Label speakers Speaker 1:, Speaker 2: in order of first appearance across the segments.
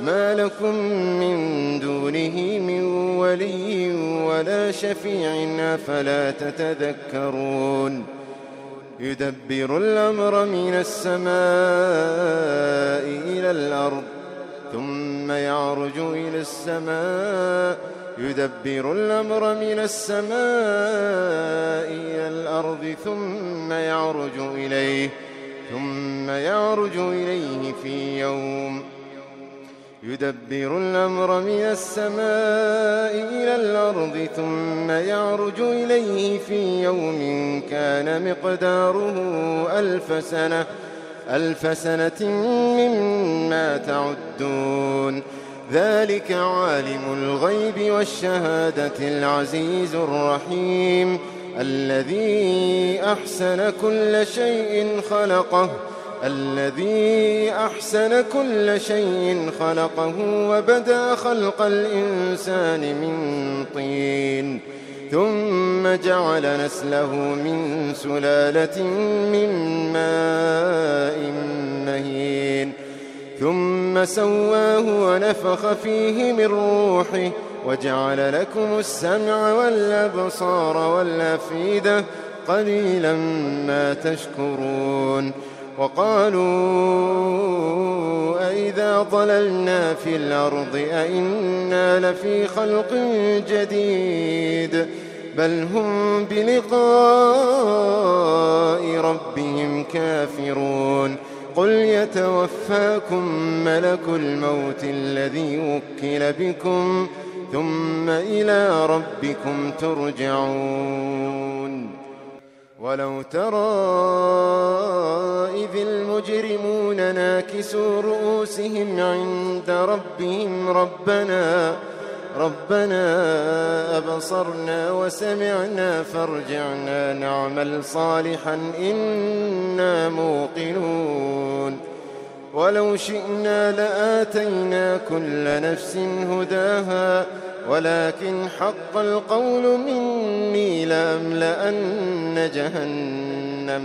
Speaker 1: ما لكم من دونه من ولي ولا شفيع أفلا تتذكرون. يدبر الأمر من السماء إلى الأرض ثم يعرج إلى السماء. يدبر الأمر من السماء إلى الأرض ثم يعرج إليه ثم يعرج إليه في يوم يدبر الأمر من السماء إلى الأرض ثم يعرج إليه في يوم كان مقداره ألف سنة ألف سنة مما تعدون. ذلك عالم الغيب والشهادة العزيز الرحيم الذي أحسن كل شيء خلقه. الذي أحسن كل شيء خلقه وبدأ خلق الإنسان من طين ثم جعل نسله من سلالة من ماء مهين ثم سواه ونفخ فيه من روحه وجعل لكم السمع والأبصار والأفئدة قليلا ما تشكرون. وقالوا أئذا ضللنا في الأرض أئنا لفي خلق جديد بل هم بلقاء ربهم كافرون قل يتوفاكم ملك الموت الذي وكل بكم ثم إلى ربكم ترجعون ولو ترى المجرمون ناكسوا رؤوسهم عند ربهم. ربنا ربنا أبصرنا وسمعنا فارجعنا نعمل صالحا إنا موقنون. ولو شئنا لآتينا كل نفس هداها ولكن حق القول مني لأملأن جهنم.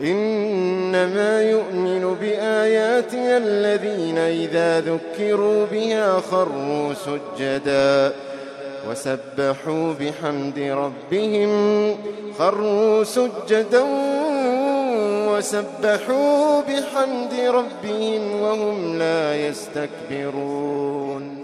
Speaker 1: إنما يؤمن بآياتنا الذين إذا ذكروا بها خروا سجدا وسبحوا بحمد ربهم خروا سجدا وسبحوا بحمد ربهم وهم لا يستكبرون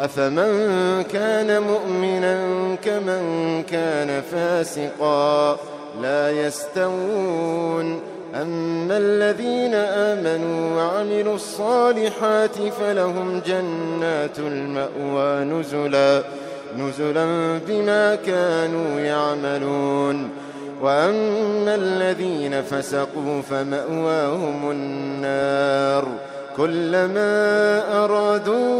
Speaker 1: أفمن كان مؤمنا كمن كان فاسقا لا يستوون أما الذين آمنوا وعملوا الصالحات فلهم جنات المأوى نزلا نزلا بما كانوا يعملون. وأما الذين فسقوا فمأواهم النار. كلما أرادوا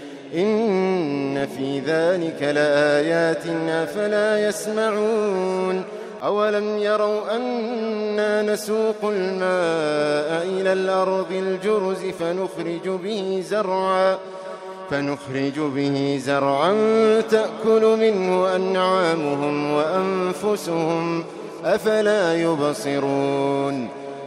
Speaker 1: إن في ذلك لآيات أفلا يسمعون أولم يروا أنا نسوق الماء إلى الأرض الجرز فنخرج به زرعا فنخرج به زرعا تأكل منه أنعامهم وأنفسهم أفلا يبصرون